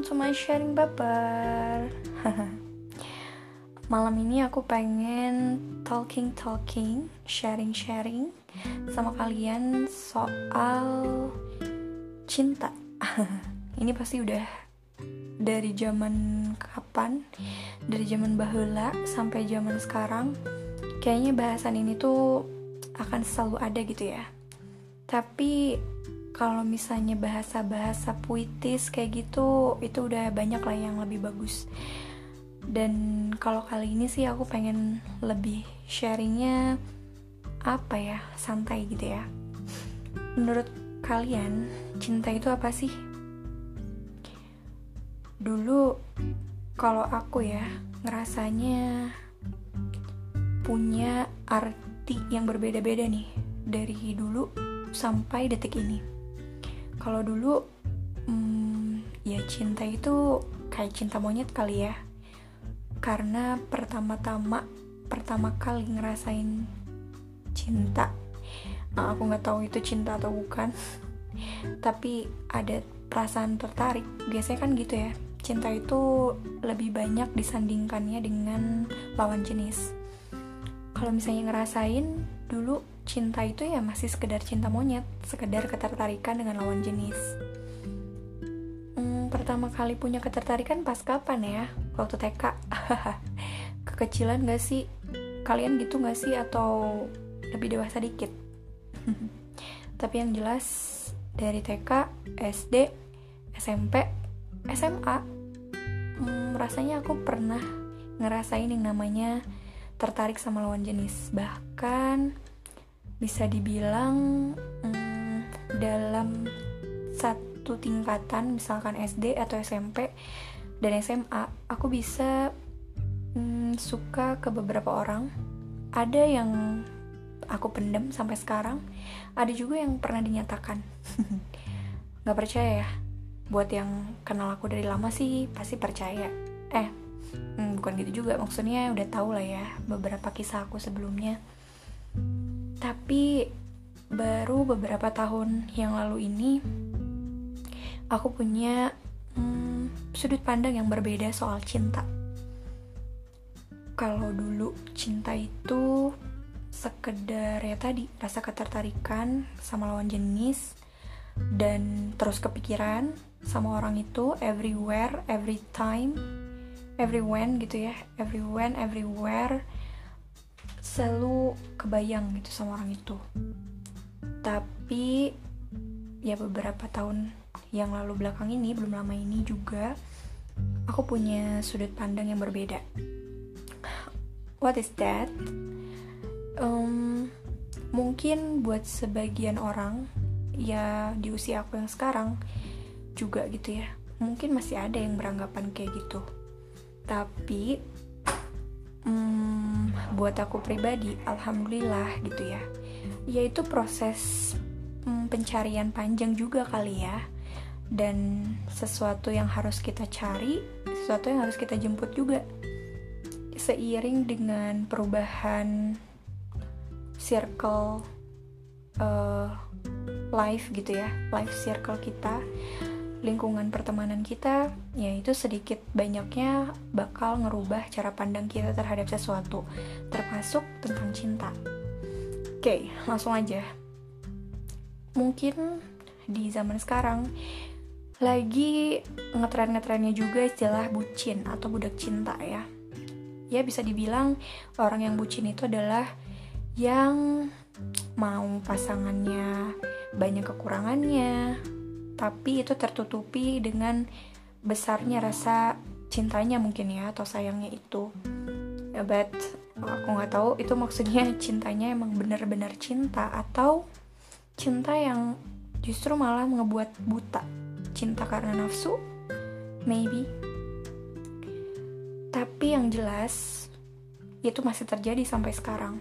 welcome to my sharing baper Malam ini aku pengen talking-talking, sharing-sharing sama kalian soal cinta. Ini pasti udah dari zaman kapan, dari zaman bahula sampai zaman sekarang Kayaknya bahasan ini tuh akan selalu ada gitu ya. Tapi kalau misalnya bahasa-bahasa puitis kayak gitu itu udah banyak lah yang lebih bagus. Dan kalau kali ini sih aku pengen lebih sharingnya apa ya santai gitu ya. Menurut kalian cinta itu apa sih? Dulu kalau aku ya ngerasanya punya arti yang berbeda-beda nih dari dulu sampai detik ini kalau dulu hmm, ya cinta itu kayak cinta monyet kali ya. Karena pertama-tama pertama kali ngerasain cinta nah, aku nggak tahu itu cinta atau bukan tapi ada perasaan tertarik. Biasanya kan gitu ya cinta itu lebih banyak disandingkannya dengan lawan jenis. Kalau misalnya ngerasain dulu cinta itu ya masih sekedar cinta monyet, sekedar ketertarikan dengan lawan jenis. Hmm, pertama kali punya ketertarikan pas kapan ya? Waktu TK. Kekecilan gak sih? Kalian gitu gak sih? Atau lebih dewasa dikit? Tapi yang jelas dari TK, SD, SMP, SMA, hmm, rasanya aku pernah ngerasain yang namanya tertarik sama lawan jenis. Bahkan bisa dibilang hmm, dalam satu tingkatan misalkan SD atau SMP dan SMA aku bisa hmm, suka ke beberapa orang. Ada yang aku pendem sampai sekarang ada juga yang pernah dinyatakan. Nggak percaya ya? Buat yang kenal aku dari lama sih pasti percaya. Eh hmm, bukan gitu juga maksudnya udah tau lah ya beberapa kisah aku sebelumnya tapi baru beberapa tahun yang lalu ini aku punya hmm, sudut pandang yang berbeda soal cinta. Kalau dulu cinta itu sekedar ya tadi rasa ketertarikan sama lawan jenis dan terus kepikiran sama orang itu everywhere, every time, every when gitu ya, every when, everywhere selalu kebayang gitu sama orang itu. Tapi ya beberapa tahun yang lalu belakang ini belum lama ini juga aku punya sudut pandang yang berbeda. What is that? Um, mungkin buat sebagian orang ya di usia aku yang sekarang juga gitu ya. Mungkin masih ada yang beranggapan kayak gitu. Tapi hmm, buat aku pribadi alhamdulillah gitu ya. Yaitu proses hmm, pencarian panjang juga kali ya. Dan sesuatu yang harus kita cari sesuatu yang harus kita jemput juga. Seiring dengan perubahan circle uh, life gitu ya life circle kita lingkungan pertemanan kita ya itu sedikit banyaknya bakal ngerubah cara pandang kita terhadap sesuatu termasuk tentang cinta. Oke langsung aja. Mungkin di zaman sekarang lagi ngetren-ngetrennya juga istilah bucin atau budak cinta ya. Ya bisa dibilang orang yang bucin itu adalah yang mau pasangannya banyak kekurangannya tapi itu tertutupi dengan besarnya rasa cintanya mungkin ya atau sayangnya itu. Ya, but aku nggak tahu itu maksudnya cintanya emang benar-benar cinta atau cinta yang justru malah ngebuat buta. Cinta karena nafsu maybe. Tapi yang jelas itu masih terjadi sampai sekarang.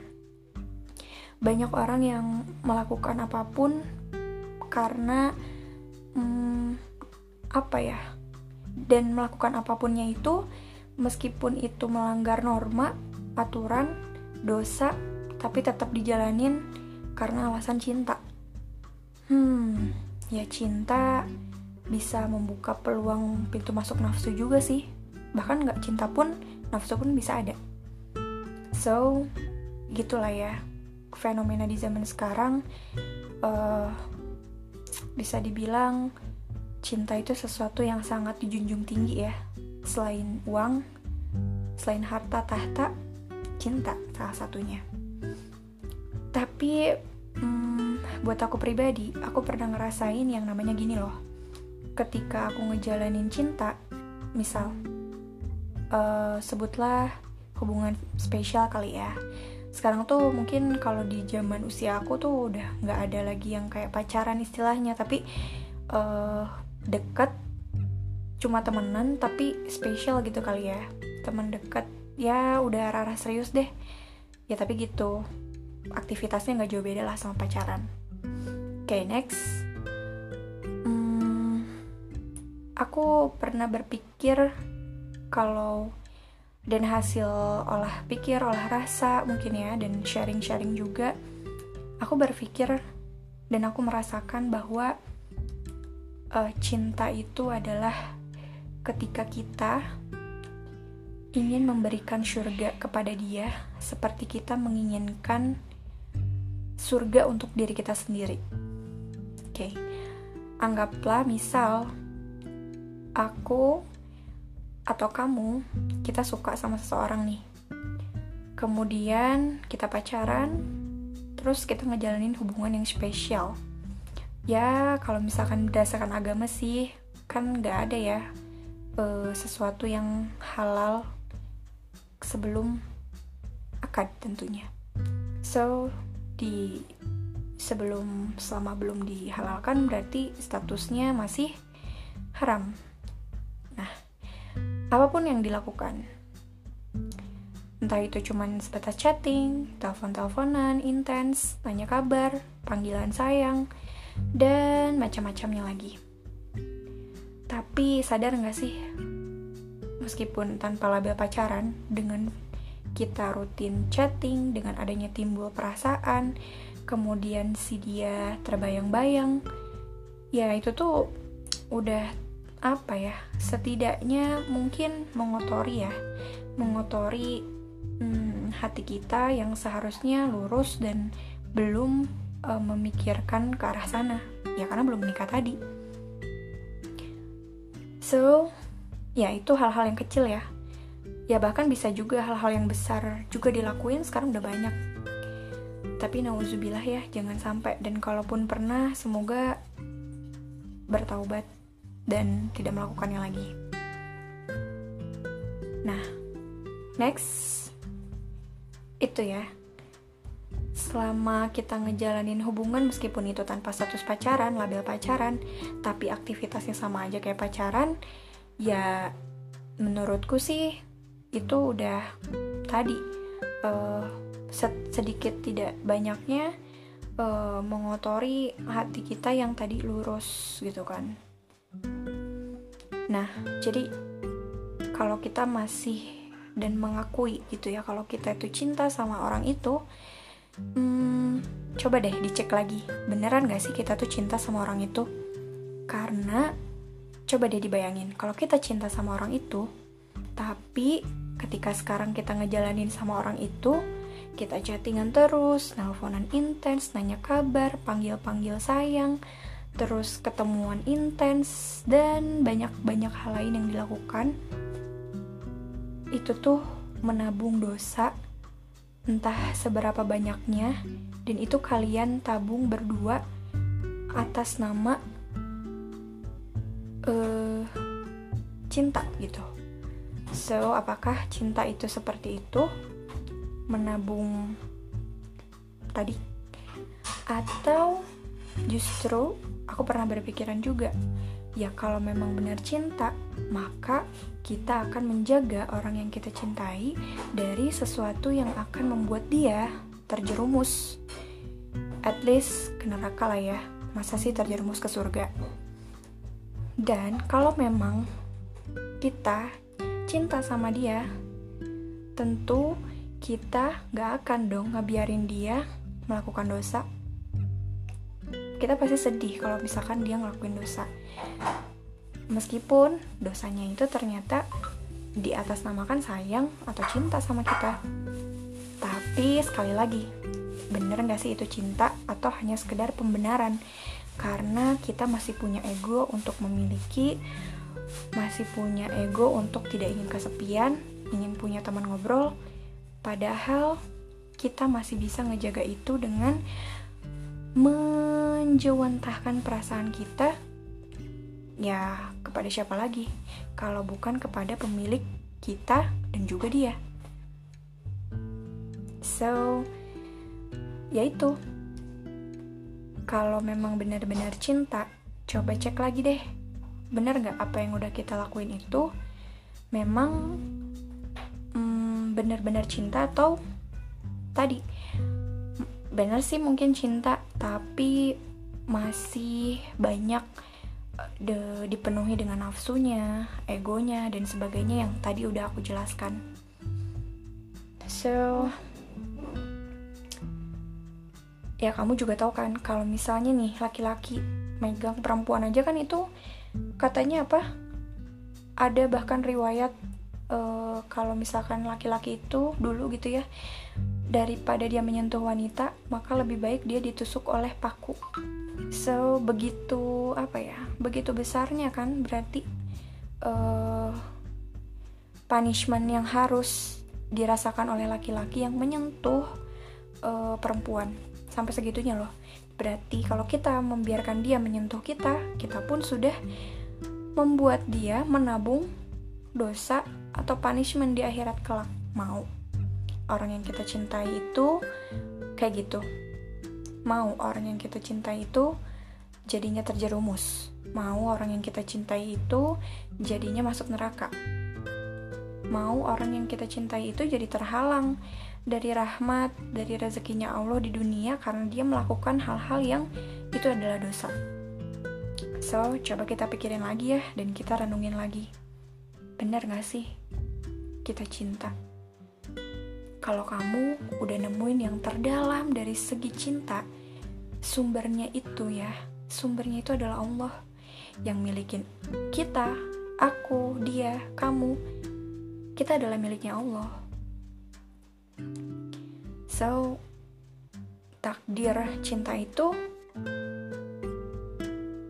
Banyak orang yang melakukan apa pun karena hmm, apa ya? Dan melakukan apapunnya itu meskipun itu melanggar norma aturan dosa tapi tetap dijalanin karena alasan cinta. Hmm ya cinta bisa membuka peluang pintu masuk nafsu juga sih. Bahkan nggak cinta pun nafsu pun bisa ada. So gitulah ya fenomena di zaman sekarang. Uh, bisa dibilang cinta itu sesuatu yang sangat dijunjung tinggi ya. Selain uang selain harta tahta cinta salah satunya. Tapi hmm, buat aku pribadi aku pernah ngerasain yang namanya gini loh. Ketika aku ngejalanin cinta misal uh, sebutlah hubungan spesial kali ya sekarang tuh mungkin kalau di zaman usia aku tuh udah nggak ada lagi yang kayak pacaran istilahnya. Tapi uh, deket cuma temenan tapi spesial gitu kali ya. Teman deket ya udah arah serius deh. Ya tapi gitu aktivitasnya nggak jauh beda lah sama pacaran. Oke okay, next. Hmm, aku pernah berpikir kalau dan hasil olah pikir, olah rasa mungkin ya dan sharing-sharing juga aku berpikir dan aku merasakan bahwa uh, cinta itu adalah ketika kita ingin memberikan surga kepada dia seperti kita menginginkan surga untuk diri kita sendiri. Oke. Okay. Anggaplah misal aku atau kamu kita suka sama seseorang nih. Kemudian kita pacaran terus kita ngejalanin hubungan yang spesial. Ya kalau misalkan berdasarkan agama sih kan nggak ada ya uh, sesuatu yang halal sebelum akad tentunya. So di sebelum selama belum dihalalkan berarti statusnya masih haram apa pun yang dilakukan. Entah itu cuman sebatas chatting, telepon-teleponan, intens, tanya kabar, panggilan sayang, dan macam-macamnya lagi. Tapi sadar gak sih, meskipun tanpa label pacaran, dengan kita rutin chatting, dengan adanya timbul perasaan, kemudian si dia terbayang-bayang, ya itu tuh udah apa ya setidaknya mungkin mengotori ya mengotori hmm, hati kita yang seharusnya lurus dan belum uh, memikirkan ke arah sana. Ya karena belum menikah tadi. So ya itu hal-hal yang kecil ya. Ya bahkan bisa juga hal-hal yang besar juga dilakuin sekarang udah banyak. Tapi nauzubillah ya jangan sampai. Dan kalaupun pernah semoga bertaubat dan tidak melakukannya lagi. Nah, next itu ya. Selama kita ngejalanin hubungan meskipun itu tanpa status pacaran, label pacaran, tapi aktivitasnya sama aja kayak pacaran, ya menurutku sih itu udah tadi uh, sedikit tidak banyaknya uh, mengotori hati kita yang tadi lurus gitu kan Nah, jadi kalau kita masih dan mengakui gitu ya kalau kita itu cinta sama orang itu, hmm, coba deh dicek lagi beneran gak sih kita tuh cinta sama orang itu? Karena coba deh dibayangin kalau kita cinta sama orang itu, tapi ketika sekarang kita ngejalanin sama orang itu, kita chattingan terus, nelponan intens, nanya kabar, panggil-panggil sayang, terus ketemuan intens dan banyak-banyak hal lain yang dilakukan. Itu tuh menabung dosa entah seberapa banyaknya dan itu kalian tabung berdua atas nama uh, cinta gitu. So apakah cinta itu seperti itu? Menabung tadi. Atau justru aku pernah berpikiran juga, ya kalau memang benar cinta, maka kita akan menjaga orang yang kita cintai dari sesuatu yang akan membuat dia terjerumus. At least ke neraka lah ya, masa sih terjerumus ke surga. Dan kalau memang kita cinta sama dia, tentu kita gak akan dong ngebiarin dia melakukan dosa kita pasti sedih kalau misalkan dia ngelakuin dosa. Meskipun dosanya itu ternyata di atas namakan sayang atau cinta sama kita. Tapi sekali lagi bener gak sih itu cinta atau hanya sekedar pembenaran? Karena kita masih punya ego untuk memiliki masih punya ego untuk tidak ingin kesepian ingin punya teman ngobrol. Padahal kita masih bisa ngejaga itu dengan menjewantahkan perasaan kita ya kepada siapa lagi? Kalau bukan kepada pemilik kita dan juga dia. So yaitu kalau memang benar-benar cinta coba cek lagi deh. Benar nggak apa yang udah kita lakuin itu? Memang hmm, benar-benar cinta atau tadi? Benar sih mungkin cinta tapi masih banyak eh, de, dipenuhi dengan nafsunya, egonya dan sebagainya yang tadi udah aku jelaskan. So ya kamu juga tahu kan kalau misalnya nih laki-laki megang perempuan aja kan itu katanya apa? Ada bahkan riwayat uh, kalau misalkan laki-laki itu dulu gitu ya daripada dia menyentuh wanita, maka lebih baik dia ditusuk oleh paku. So begitu apa ya? Begitu besarnya kan berarti uh, punishment yang harus dirasakan oleh laki-laki yang menyentuh uh, perempuan sampai segitunya loh. Berarti kalau kita membiarkan dia menyentuh kita, kita pun sudah membuat dia menabung dosa atau punishment di akhirat kelak. Mau orang yang kita cintai itu kayak gitu mau orang yang kita cintai itu jadinya terjerumus mau orang yang kita cintai itu jadinya masuk neraka mau orang yang kita cintai itu jadi terhalang dari rahmat, dari rezekinya Allah di dunia karena dia melakukan hal-hal yang itu adalah dosa. So, coba kita pikirin lagi ya dan kita renungin lagi. Bener gak sih kita cinta? Kalau kamu udah nemuin yang terdalam dari segi cinta, sumbernya itu ya, sumbernya itu adalah Allah yang milikin kita, aku, dia, kamu. Kita adalah miliknya Allah. So, takdir cinta itu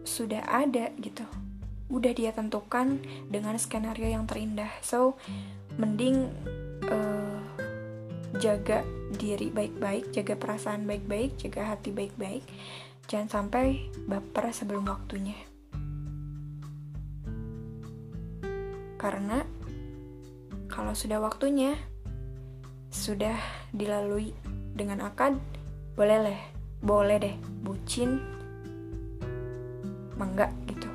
sudah ada gitu. Udah dia tentukan dengan skenario yang terindah. So, mending jaga diri baik-baik, jaga perasaan baik-baik, jaga hati baik-baik. Jangan sampai baper sebelum waktunya. Karena kalau sudah waktunya, sudah dilalui dengan akad, boleh deh, boleh deh, bucin, mangga gitu.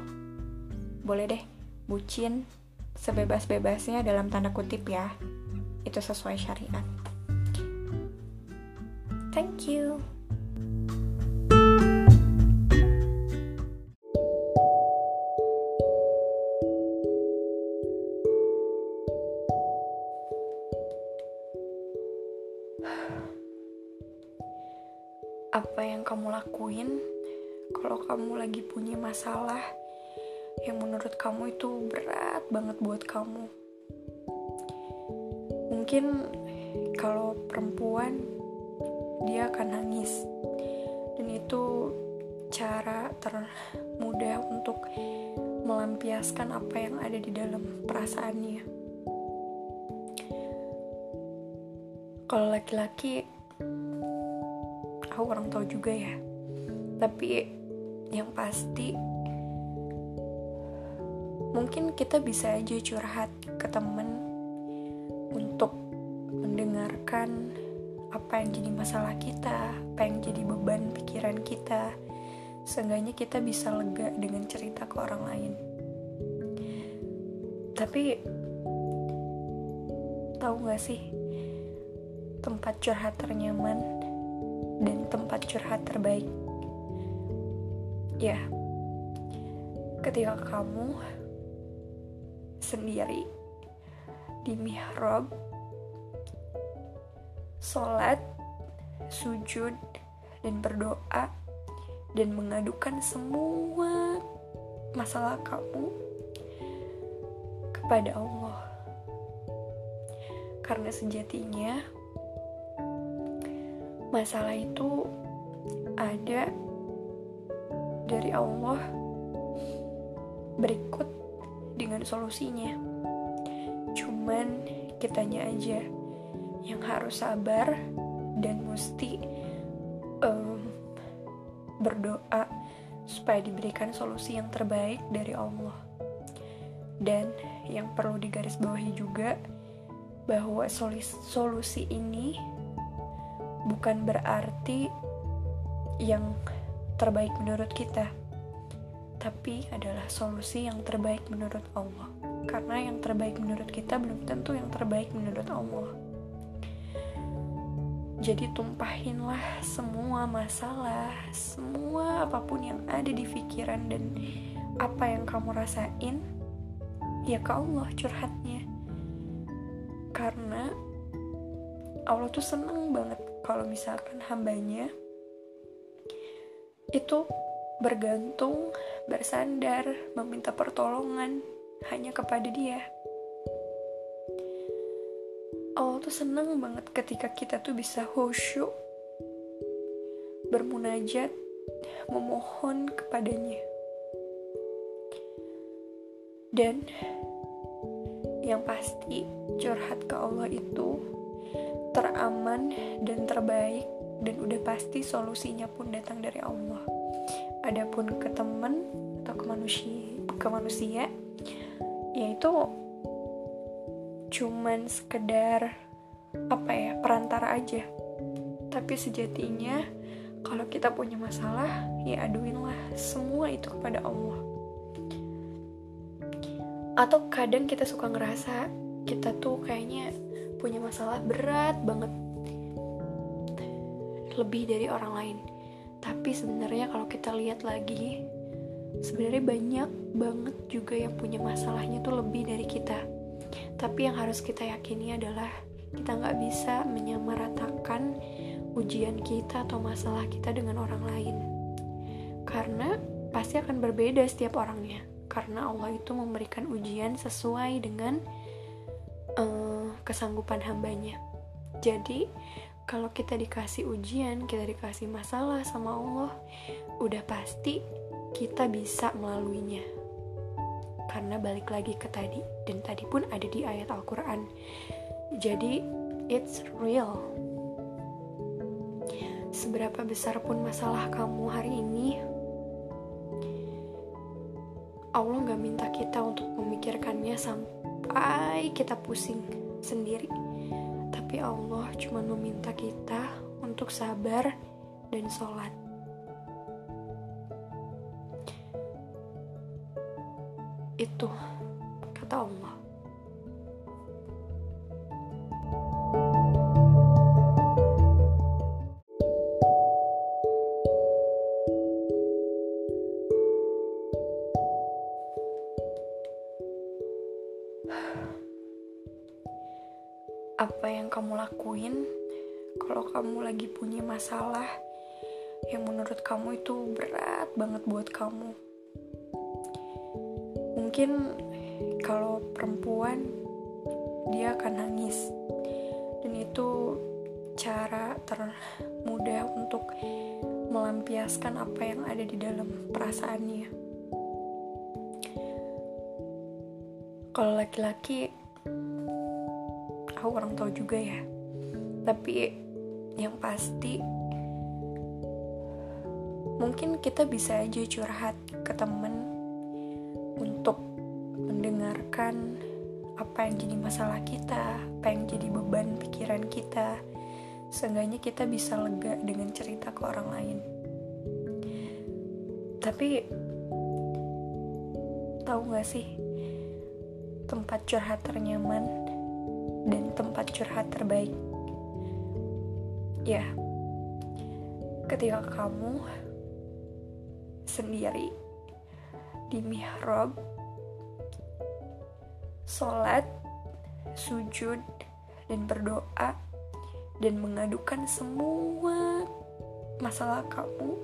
Boleh deh, bucin sebebas-bebasnya dalam tanda kutip ya. Itu sesuai syariat. Thank you. Apa yang kamu lakuin kalau kamu lagi punya masalah yang menurut kamu itu berat banget buat kamu? Mungkin kalau perempuan dia akan nangis. Dan itu cara termudah untuk melampiaskan apa yang ada di dalam perasaannya. Kalau laki-laki aku kurang tahu juga ya. Tapi yang pasti mungkin kita bisa aja curhat ke temen yang jadi masalah kita, apa yang jadi beban pikiran kita. Seenggaknya kita bisa lega dengan cerita ke orang lain. Tapi tahu gak sih tempat curhat ternyaman dan tempat curhat terbaik? Ya, ketika kamu sendiri di mihrab sholat, sujud, dan berdoa, dan mengadukan semua masalah kamu kepada Allah. Karena sejatinya masalah itu ada dari Allah berikut dengan solusinya. Cuman kitanya aja yang harus sabar dan mesti um, berdoa supaya diberikan solusi yang terbaik dari Allah. Dan yang perlu digarisbawahi juga bahwa solusi ini bukan berarti yang terbaik menurut kita, tapi adalah solusi yang terbaik menurut Allah. Karena yang terbaik menurut kita belum tentu yang terbaik menurut Allah. Jadi tumpahinlah semua masalah, semua apa pun yang ada di pikiran dan apa yang kamu rasain, ya ke Allah curhatnya. Karena Allah tuh seneng banget kalau misalkan hambanya itu bergantung, bersandar, meminta pertolongan hanya kepada dia. Allah tuh seneng banget ketika kita tuh bisa khusyuk bermunajat memohon kepadanya. Dan yang pasti curhat ke Allah itu teraman dan terbaik dan udah pasti solusinya pun datang dari Allah. Adapun ke teman atau ke manusia ke manusia yaitu cuman sekedar apa ya perantara aja. Tapi sejatinya kalau kita punya masalah ya aduinlah semua itu kepada Allah. Atau kadang kita suka ngerasa kita tuh kayaknya punya masalah berat banget lebih dari orang lain. Tapi sebenarnya kalau kita lihat lagi sebenarnya banyak banget juga yang punya masalahnya tuh lebih dari kita tapi yang harus kita yakini adalah kita nggak bisa menyamaratakan ujian kita atau masalah kita dengan orang lain. Karena pasti akan berbeda setiap orangnya. Karena Allah itu memberikan ujian sesuai dengan uh, kesanggupan hambanya. Jadi, kalau kita dikasih ujian, kita dikasih masalah sama Allah, udah pasti kita bisa melaluinya karena balik lagi ke tadi dan tadi pun ada di ayat Al-Quran. Jadi it's real. Seberapa besar pun masalah kamu hari ini Allah gak minta kita untuk memikirkannya sampai kita pusing sendiri. Tapi Allah cuma meminta kita untuk sabar dan sholat itu kata Allah. Apa yang kamu lakuin kalau kamu lagi punya masalah yang menurut kamu itu berat banget buat kamu mungkin kalau perempuan dia akan nangis. Dan itu cara termudah untuk melampiaskan apa yang ada di dalam perasaannya. Kalau laki-laki aku kurang tahu juga ya. Tapi yang pasti mungkin kita bisa aja curhat ke temen mendengarkan apa yang jadi masalah kita, apa yang jadi beban pikiran kita. Seenggaknya kita bisa lega dengan cerita ke orang lain. Tapi tahu gak sih tempat curhat ternyaman dan tempat curhat terbaik? Ya, ketika kamu sendiri di mihrab sholat sujud dan berdoa dan mengadukan semua masalah kamu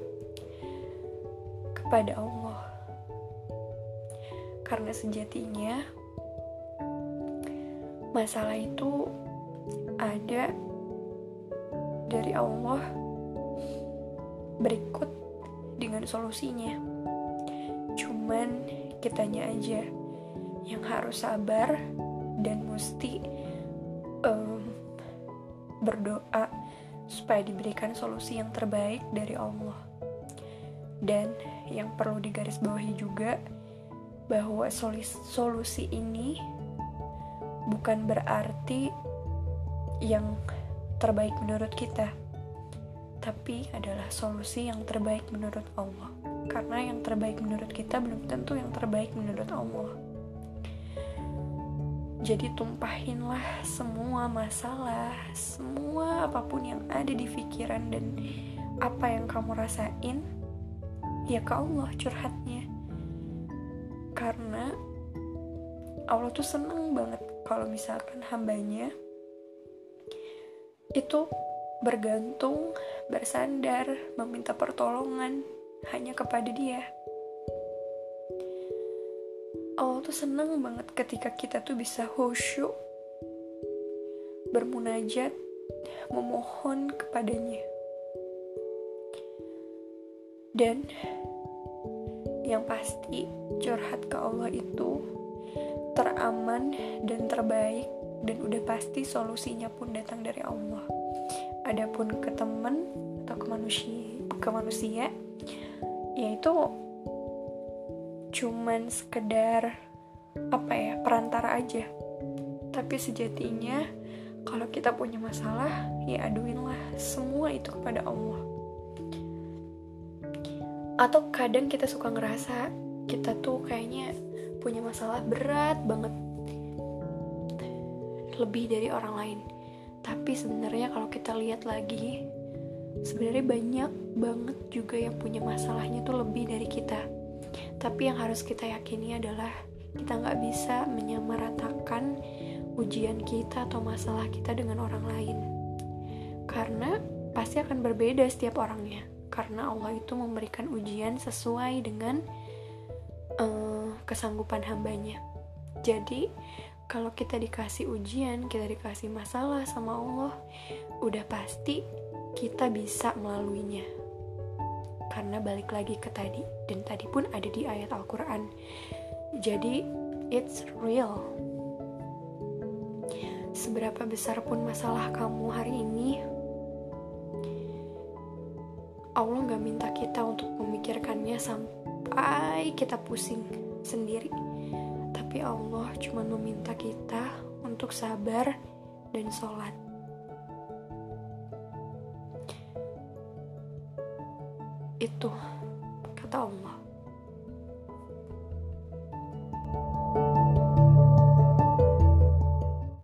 kepada Allah karena sejatinya masalah itu ada dari Allah berikut dengan solusinya. Cuman kitanya aja yang harus sabar dan mesti um, berdoa supaya diberikan solusi yang terbaik dari Allah. Dan yang perlu digarisbawahi juga bahwa solusi ini bukan berarti yang terbaik menurut kita, tapi adalah solusi yang terbaik menurut Allah. Karena yang terbaik menurut kita belum tentu yang terbaik menurut Allah. Jadi tumpahinlah semua masalah, semua apa pun yang ada di pikiran dan apa yang kamu rasain, ya ke Allah curhatnya. Karena Allah tuh seneng banget kalau misalkan hambanya itu bergantung, bersandar, meminta pertolongan hanya kepada Dia. Allah tuh seneng banget ketika kita tuh bisa khusyuk, bermunajat, memohon kepadanya. Dan yang pasti curhat ke Allah itu teraman dan terbaik dan udah pasti solusinya pun datang dari Allah. Adapun ke teman atau ke manusia, ke manusia yaitu cuman sekedar apa ya perantara aja. Tapi sejatinya kalau kita punya masalah ya aduinlah semua itu kepada Allah. Atau kadang kita suka ngerasa kita tuh kayaknya punya masalah berat banget lebih dari orang lain tapi sebenarnya kalau kita lihat lagi sebenarnya banyak banget juga yang punya masalahnya tuh lebih dari kita tapi yang harus kita yakini adalah kita nggak bisa menyamaratakan ujian kita atau masalah kita dengan orang lain. Karena pasti akan berbeda setiap orangnya. Karena Allah itu memberikan ujian sesuai dengan uh, kesanggupan hambanya. Jadi kalau kita dikasih ujian, kita dikasih masalah sama Allah, udah pasti kita bisa melaluinya. Karena balik lagi ke tadi, dan tadi pun ada di ayat Al-Quran. Jadi, it's real. Seberapa besar pun masalah kamu hari ini, Allah gak minta kita untuk memikirkannya sampai kita pusing sendiri tapi Allah cuma meminta kita untuk sabar dan sholat. Itu.